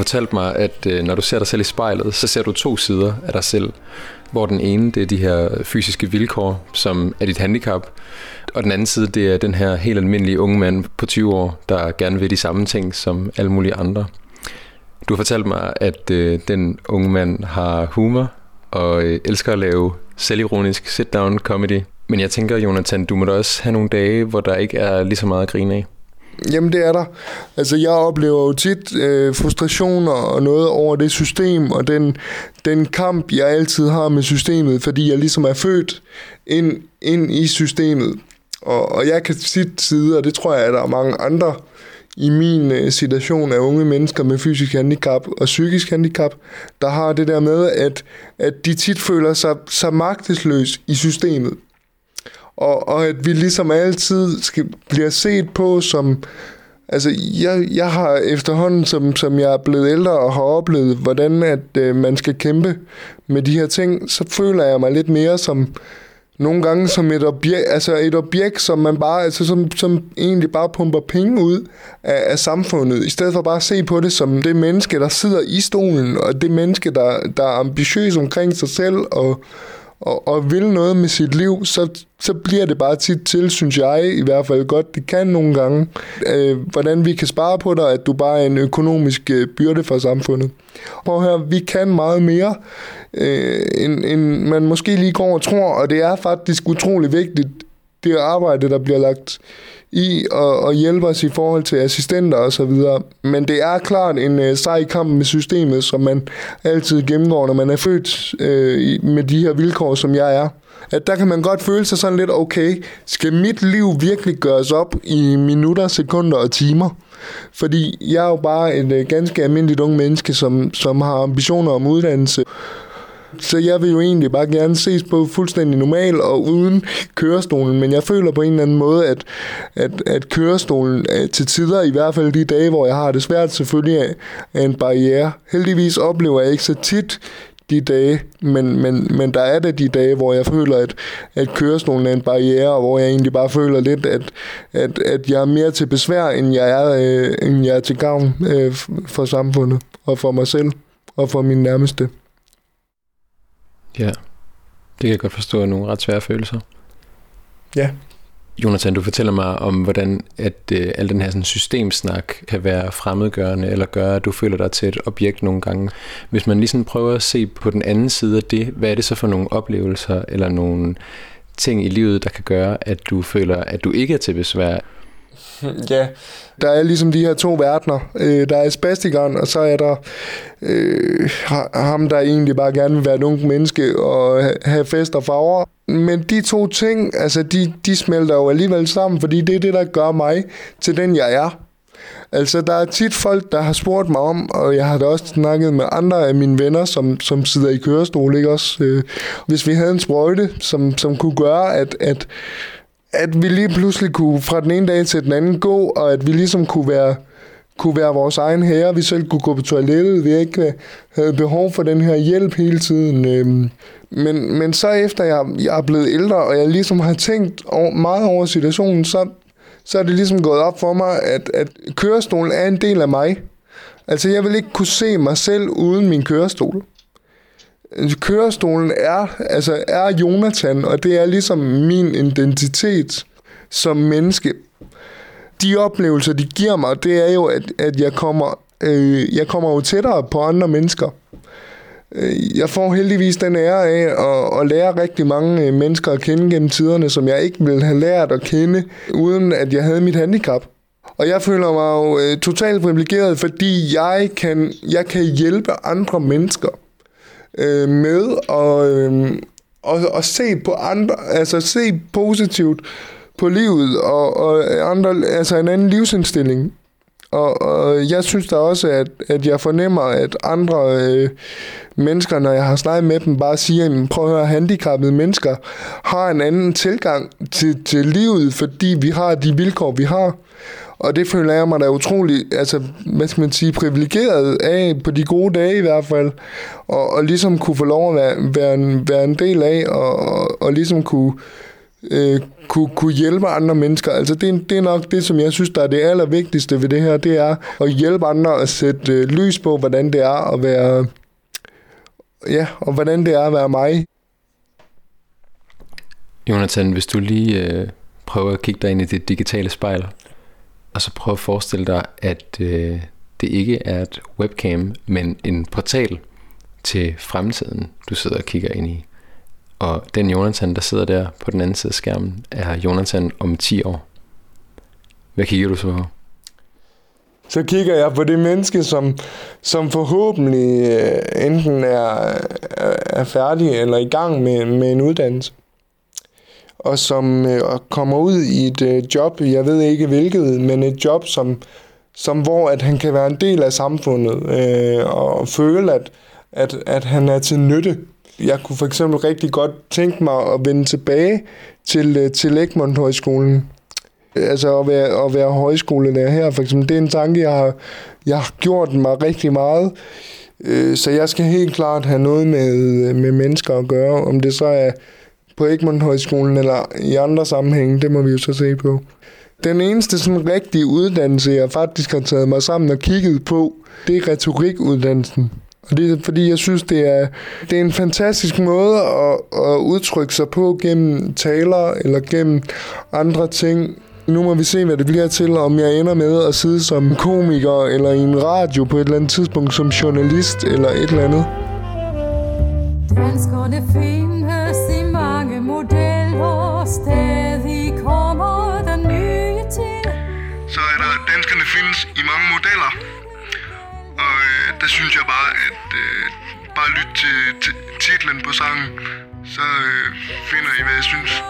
fortalt mig, at øh, når du ser dig selv i spejlet, så ser du to sider af dig selv. Hvor den ene, det er de her fysiske vilkår, som er dit handicap. Og den anden side, det er den her helt almindelige unge mand på 20 år, der gerne vil de samme ting som alle mulige andre. Du har fortalt mig, at øh, den unge mand har humor og øh, elsker at lave selvironisk sit-down comedy. Men jeg tænker, Jonathan, du må da også have nogle dage, hvor der ikke er lige så meget at grine af. Jamen det er der. Altså jeg oplever jo tit øh, frustrationer og noget over det system og den, den kamp, jeg altid har med systemet, fordi jeg ligesom er født ind, ind i systemet. Og, og jeg kan tit side, og det tror jeg, at der er mange andre i min øh, situation af unge mennesker med fysisk handicap og psykisk handicap, der har det der med, at, at de tit føler sig, sig magtesløs i systemet. Og, og at vi ligesom altid skal, bliver set på som Altså, jeg, jeg har efterhånden, som, som jeg er blevet ældre og har oplevet, hvordan at øh, man skal kæmpe med de her ting, så føler jeg mig lidt mere som nogle gange som et objekt, altså et objekt, som man bare, altså som, som egentlig bare pumper penge ud af, af samfundet, i stedet for bare at se på det som det menneske, der sidder i stolen, og det menneske, der, der er ambitiøs omkring sig selv, og, og, og vil noget med sit liv, så, så bliver det bare tit til, synes jeg i hvert fald godt, det kan nogle gange, øh, hvordan vi kan spare på dig, at du bare er en økonomisk øh, byrde for samfundet. Prøv her, vi kan meget mere, øh, end, end man måske lige går og tror, og det er faktisk utrolig vigtigt, det arbejde, der bliver lagt i og, og hjælpe os i forhold til assistenter og så videre. Men det er klart en øh, sej kamp med systemet, som man altid gennemgår, når man er født øh, med de her vilkår, som jeg er. At der kan man godt føle sig sådan lidt, okay, skal mit liv virkelig gøres op i minutter, sekunder og timer? Fordi jeg er jo bare et øh, ganske almindeligt ung menneske, som, som har ambitioner om uddannelse. Så jeg vil jo egentlig bare gerne ses på fuldstændig normal og uden kørestolen, men jeg føler på en eller anden måde, at, at, at kørestolen øh, til tider, i hvert fald de dage, hvor jeg har det svært, selvfølgelig er en barriere. Heldigvis oplever jeg ikke så tit de dage, men, men, men der er det de dage, hvor jeg føler, at, at kørestolen er en barriere, og hvor jeg egentlig bare føler lidt, at, at, at jeg er mere til besvær, end jeg er, øh, end jeg er til gavn øh, for samfundet, og for mig selv, og for min nærmeste. Ja, det kan jeg godt forstå er nogle ret svære følelser. Ja. Jonathan, du fortæller mig om, hvordan at øh, al den her sådan, systemsnak kan være fremmedgørende, eller gøre, at du føler dig til et objekt nogle gange. Hvis man lige prøver at se på den anden side af det, hvad er det så for nogle oplevelser, eller nogle ting i livet, der kan gøre, at du føler, at du ikke er til besvær? [laughs] Ja, der er ligesom de her to verdener. Øh, der er spastikeren, og så er der øh, ham, der egentlig bare gerne vil være et ung menneske og have fest og farver. Men de to ting, altså de, de smelter jo alligevel sammen, fordi det er det, der gør mig til den, jeg er. Altså, der er tit folk, der har spurgt mig om, og jeg har da også snakket med andre af mine venner, som, som sidder i kørestol, ikke også? Øh, hvis vi havde en sprøjte, som, som kunne gøre, at, at at vi lige pludselig kunne fra den ene dag til den anden gå, og at vi ligesom kunne være, kunne være vores egen herre. Vi selv kunne gå på toilettet, vi ikke øh, havde behov for den her hjælp hele tiden. Øhm. Men, men så efter jeg, jeg er blevet ældre, og jeg ligesom har tænkt meget over situationen, så, så er det ligesom gået op for mig, at, at kørestolen er en del af mig. Altså, jeg vil ikke kunne se mig selv uden min kørestol kørestolen er, altså er Jonathan, og det er ligesom min identitet som menneske. De oplevelser, de giver mig, det er jo, at, at jeg, kommer, øh, jeg kommer jo tættere på andre mennesker. Øh, jeg får heldigvis den ære af at, at lære rigtig mange øh, mennesker at kende gennem tiderne, som jeg ikke ville have lært at kende, uden at jeg havde mit handicap. Og jeg føler mig jo øh, totalt privilegeret, fordi jeg kan, jeg kan hjælpe andre mennesker øh, med og, øh, og, og se på andre, altså se positivt på livet og, og andre, altså en anden livsindstilling. Og, og jeg synes da også, at, at jeg fornemmer, at andre øh, mennesker, når jeg har snakket med dem, bare siger, prøv at høre, handicappede mennesker har en anden tilgang til, til livet, fordi vi har de vilkår, vi har. Og det føler jeg mig da utrolig, altså, hvad skal man sige, privilegeret af, på de gode dage i hvert fald, og, og ligesom kunne få lov at være, være, en, være en del af, og, og, og ligesom kunne, øh, kunne, kunne hjælpe andre mennesker. Altså det, det er nok det, som jeg synes, der er det allervigtigste ved det her, det er at hjælpe andre at sætte øh, lys på, hvordan det er at være, ja, og hvordan det er at være mig. Jonathan, hvis du lige øh, prøver at kigge dig ind i det digitale spejl, og så prøv at forestille dig, at øh, det ikke er et webcam, men en portal til fremtiden, du sidder og kigger ind i. Og den Jonathan, der sidder der på den anden side af skærmen, er Jonathan om 10 år. Hvad kigger du så på? Så kigger jeg på det menneske, som, som forhåbentlig øh, enten er, er færdig eller i gang med, med en uddannelse og som øh, kommer ud i et øh, job, jeg ved ikke hvilket, men et job, som, som hvor at han kan være en del af samfundet øh, og føle, at, at, at han er til nytte. Jeg kunne for eksempel rigtig godt tænke mig at vende tilbage til, øh, til Egmont Højskolen. Altså at være, at være højskolelærer her, for eksempel. Det er en tanke, jeg har, jeg har gjort mig rigtig meget. Øh, Så jeg skal helt klart have noget med, øh, med mennesker at gøre. Om det så er på Egmont Højskolen eller i andre sammenhænge, det må vi jo så se på. Den eneste sådan rigtige uddannelse, jeg faktisk har taget mig sammen og kigget på, det er retorikuddannelsen. Og det er fordi, jeg synes, det er, det er en fantastisk måde at, at udtrykke sig på gennem taler eller gennem andre ting. Nu må vi se, hvad det bliver til, om jeg ender med at sidde som komiker eller i en radio på et eller andet tidspunkt som journalist eller et eller andet. Danskerne det fint? Mange modeller, stadig kommer der nye til. Så er der, danskerne findes i mange modeller. Og øh, der synes jeg bare, at øh, bare lyt til, til titlen på sangen, så øh, finder I, hvad jeg synes.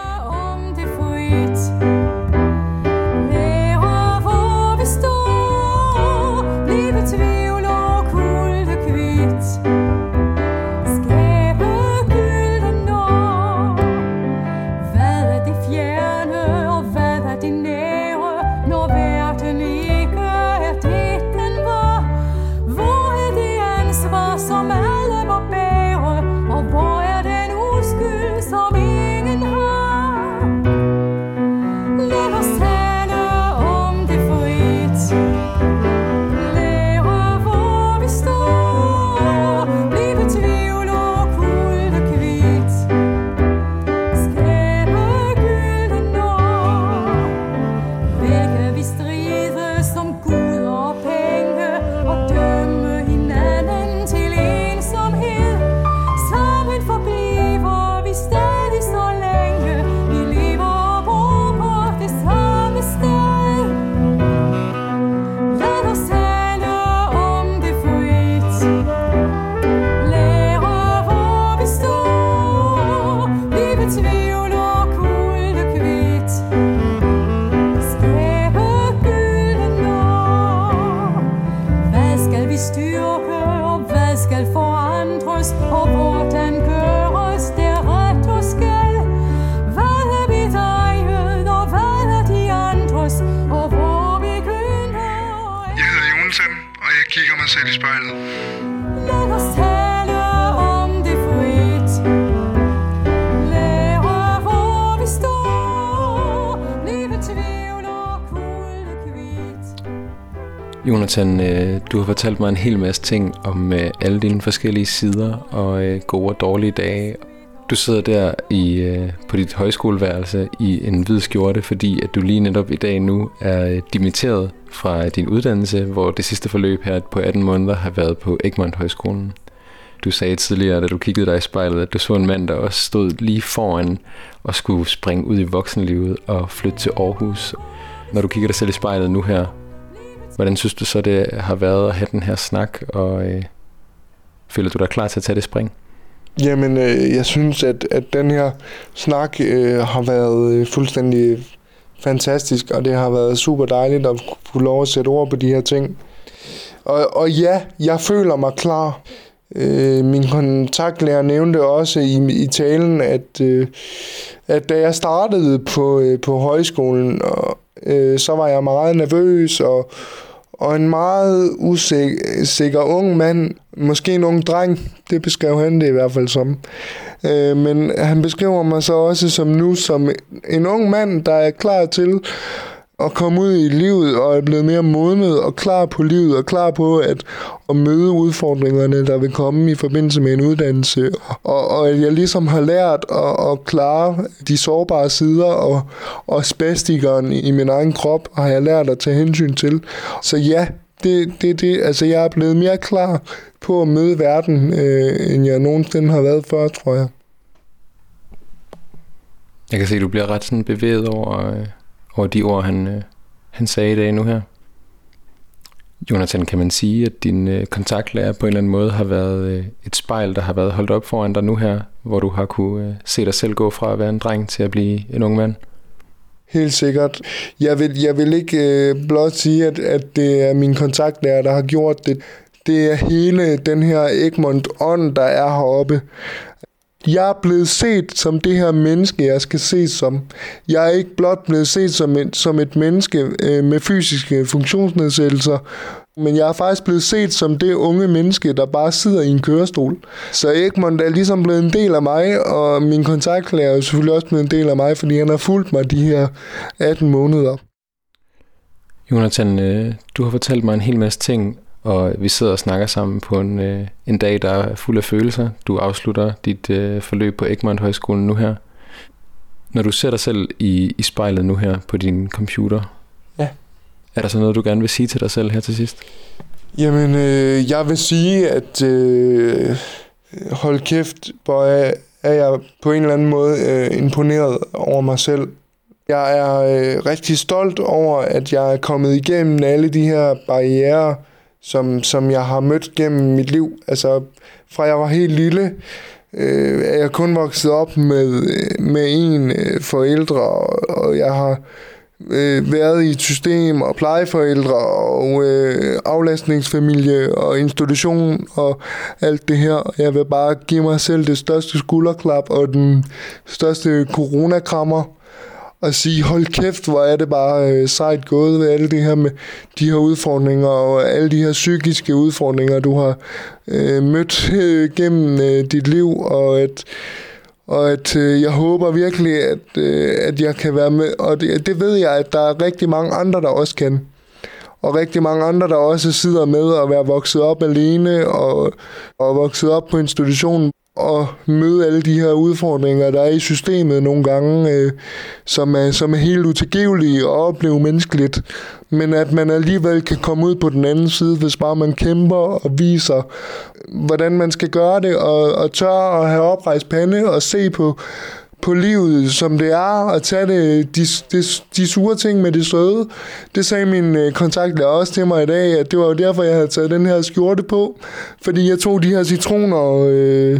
Jonathan, øh, du har fortalt mig en hel masse ting om øh, alle dine forskellige sider og øh, gode og dårlige dage. Du sidder der i, øh, på dit højskoleværelse i en hvid skjorte, fordi at du lige netop i dag nu er øh, dimitteret fra din uddannelse, hvor det sidste forløb her på 18 måneder har været på Egmont Højskolen. Du sagde tidligere, da du kiggede dig i spejlet, at du så en mand, der også stod lige foran og skulle springe ud i voksenlivet og flytte til Aarhus. Når du kigger dig selv i spejlet nu her, Hvordan synes du så, det har været at have den her snak, og øh, føler du dig klar til at tage det spring? Jamen, øh, jeg synes, at, at den her snak øh, har været øh, fuldstændig fantastisk, og det har været super dejligt at kunne lov at sætte ord på de her ting. Og, og ja, jeg føler mig klar. Øh, min kontaktlærer nævnte også i, i talen, at, øh, at da jeg startede på, øh, på højskolen, og, øh, så var jeg meget nervøs og, og en meget usikker ung mand, måske en ung dreng, det beskrev han det i hvert fald som. Øh, men han beskriver mig så også som nu som en ung mand, der er klar til at komme ud i livet og er blevet mere modnet og klar på livet og klar på at, at møde udfordringerne, der vil komme i forbindelse med en uddannelse. Og, og at jeg ligesom har lært at, at klare de sårbare sider og, og spastikeren i min egen krop, har jeg lært at tage hensyn til. Så ja, det, det, det, altså jeg er blevet mere klar på at møde verden, øh, end jeg nogensinde har været før, tror jeg. Jeg kan se, at du bliver ret sådan bevæget over, øh, over de ord, han, øh, han sagde i dag nu her. Jonathan, kan man sige, at din øh, kontaktlærer på en eller anden måde har været øh, et spejl, der har været holdt op foran dig nu her, hvor du har kunne øh, se dig selv gå fra at være en dreng til at blive en ung mand? Helt sikkert. Jeg vil, jeg vil ikke øh, blot sige, at, at det er min kontaktlærer, der har gjort det. Det er hele den her Egmont ånd, der er heroppe jeg er blevet set som det her menneske, jeg skal ses som. Jeg er ikke blot blevet set som et, som et menneske øh, med fysiske funktionsnedsættelser, men jeg er faktisk blevet set som det unge menneske, der bare sidder i en kørestol. Så Egmont er ligesom blevet en del af mig, og min kontaktlærer er selvfølgelig også blevet en del af mig, fordi han har fulgt mig de her 18 måneder. Jonathan, øh, du har fortalt mig en hel masse ting, og vi sidder og snakker sammen på en, øh, en dag, der er fuld af følelser. Du afslutter dit øh, forløb på Egmont Højskolen nu her. Når du ser dig selv i, i spejlet nu her på din computer, Ja. er der så noget, du gerne vil sige til dig selv her til sidst? Jamen, øh, jeg vil sige, at øh, hold kæft, hvor er, er jeg på en eller anden måde øh, imponeret over mig selv. Jeg er øh, rigtig stolt over, at jeg er kommet igennem alle de her barriere, som, som jeg har mødt gennem mit liv. Altså, fra jeg var helt lille, øh, er jeg kun vokset op med, øh, med en øh, forældre, og, og jeg har øh, været i et system og plejeforældre og øh, aflastningsfamilie og institution og alt det her. Jeg vil bare give mig selv det største skulderklap og den største coronakrammer og sige, hold kæft, hvor er det bare øh, sejt gået ved alle det her med de her udfordringer og alle de her psykiske udfordringer, du har øh, mødt øh, gennem øh, dit liv, og at og at øh, jeg håber virkelig, at, øh, at jeg kan være med. Og det, det ved jeg, at der er rigtig mange andre, der også kan. Og rigtig mange andre, der også sidder med at være vokset op alene og, og vokset op på institutionen at møde alle de her udfordringer, der er i systemet nogle gange, øh, som, er, som er helt utilgivelige og opleve menneskeligt. Men at man alligevel kan komme ud på den anden side, hvis bare man kæmper og viser, hvordan man skal gøre det, og, og tør at have oprejst pande og se på, på livet, som det er, at tage det, de, de, de sure ting med det søde. Det sagde min øh, kontaktlærer også til mig i dag, at det var jo derfor, jeg havde taget den her skjorte på, fordi jeg tog de her citroner, øh,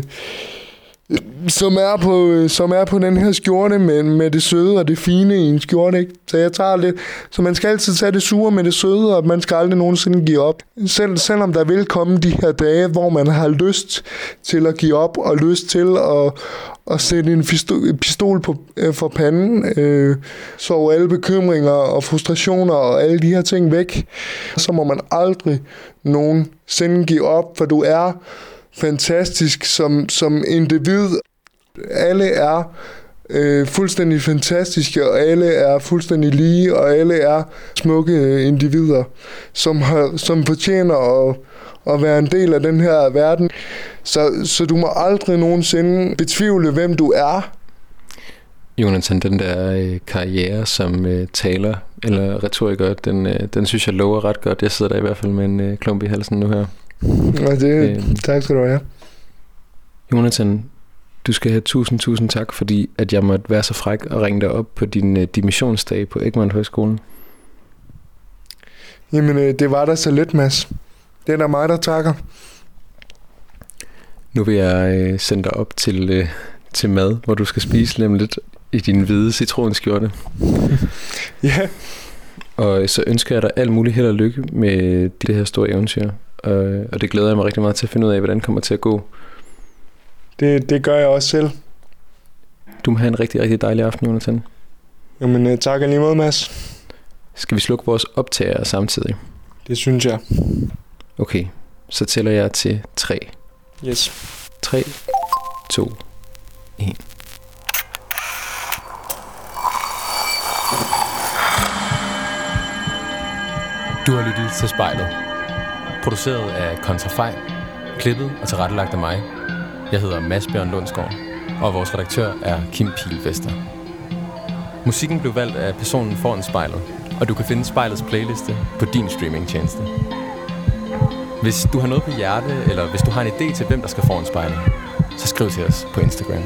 som er på, øh, som er på den her skjorte med, med det søde og det fine i en skjorte. Ikke? Så jeg tager lidt. Så man skal altid tage det sure med det søde, og man skal aldrig nogensinde give op. Selv, selvom der vil komme de her dage, hvor man har lyst til at give op, og lyst til at, at sætte en pistol, pistol på, øh, for panden, øh, så alle bekymringer og frustrationer og alle de her ting væk, så må man aldrig nogensinde give op, for du er fantastisk som, som individ. Alle er øh, fuldstændig fantastiske, og alle er fuldstændig lige, og alle er smukke individer, som, har, som fortjener at, at være en del af den her verden. Så, så du må aldrig nogensinde betvivle, hvem du er. Jonathan, den der øh, karriere som øh, taler eller retoriker, den, øh, den synes jeg lover ret godt. Jeg sidder der i hvert fald med en øh, klump i halsen nu her. Og det, Øh. tak skal du have. Jonathan, du skal have tusind, tusind tak, fordi at jeg måtte være så fræk og ringe dig op på din øh, dimissionsdag på Egmont Højskolen. Jamen, øh, det var da så lidt, Mads. Det er da mig, der takker. Nu vil jeg øh, sende dig op til, øh, til mad, hvor du skal spise lige lidt i din hvide citronskjorte. [laughs] Ja, Og så ønsker jeg dig alt muligt held og lykke med det her store eventyr. Og, og det glæder jeg mig rigtig meget til at finde ud af, hvordan det kommer til at gå. det, det gør jeg også selv. Du må have en rigtig, rigtig dejlig aften, Jonathan. Jamen, øh, tak alligevel, Mads. Skal vi slukke vores optager samtidig? Det synes jeg. Okay, så tæller jeg til 3. Yes. 3, 2, 1. Du har lyttet til spejlet. Produceret af Kontrafej, klippet og tilrettelagt af mig. Jeg hedder Mads Bjørn Lundsgaard, og vores redaktør er Kim Pilfester. Musikken blev valgt af personen foran spejlet, og du kan finde spejlets playliste på din streamingtjeneste. Hvis du har noget på hjerte, eller hvis du har en idé til, hvem der skal foran spejlet, så skriv til os på Instagram.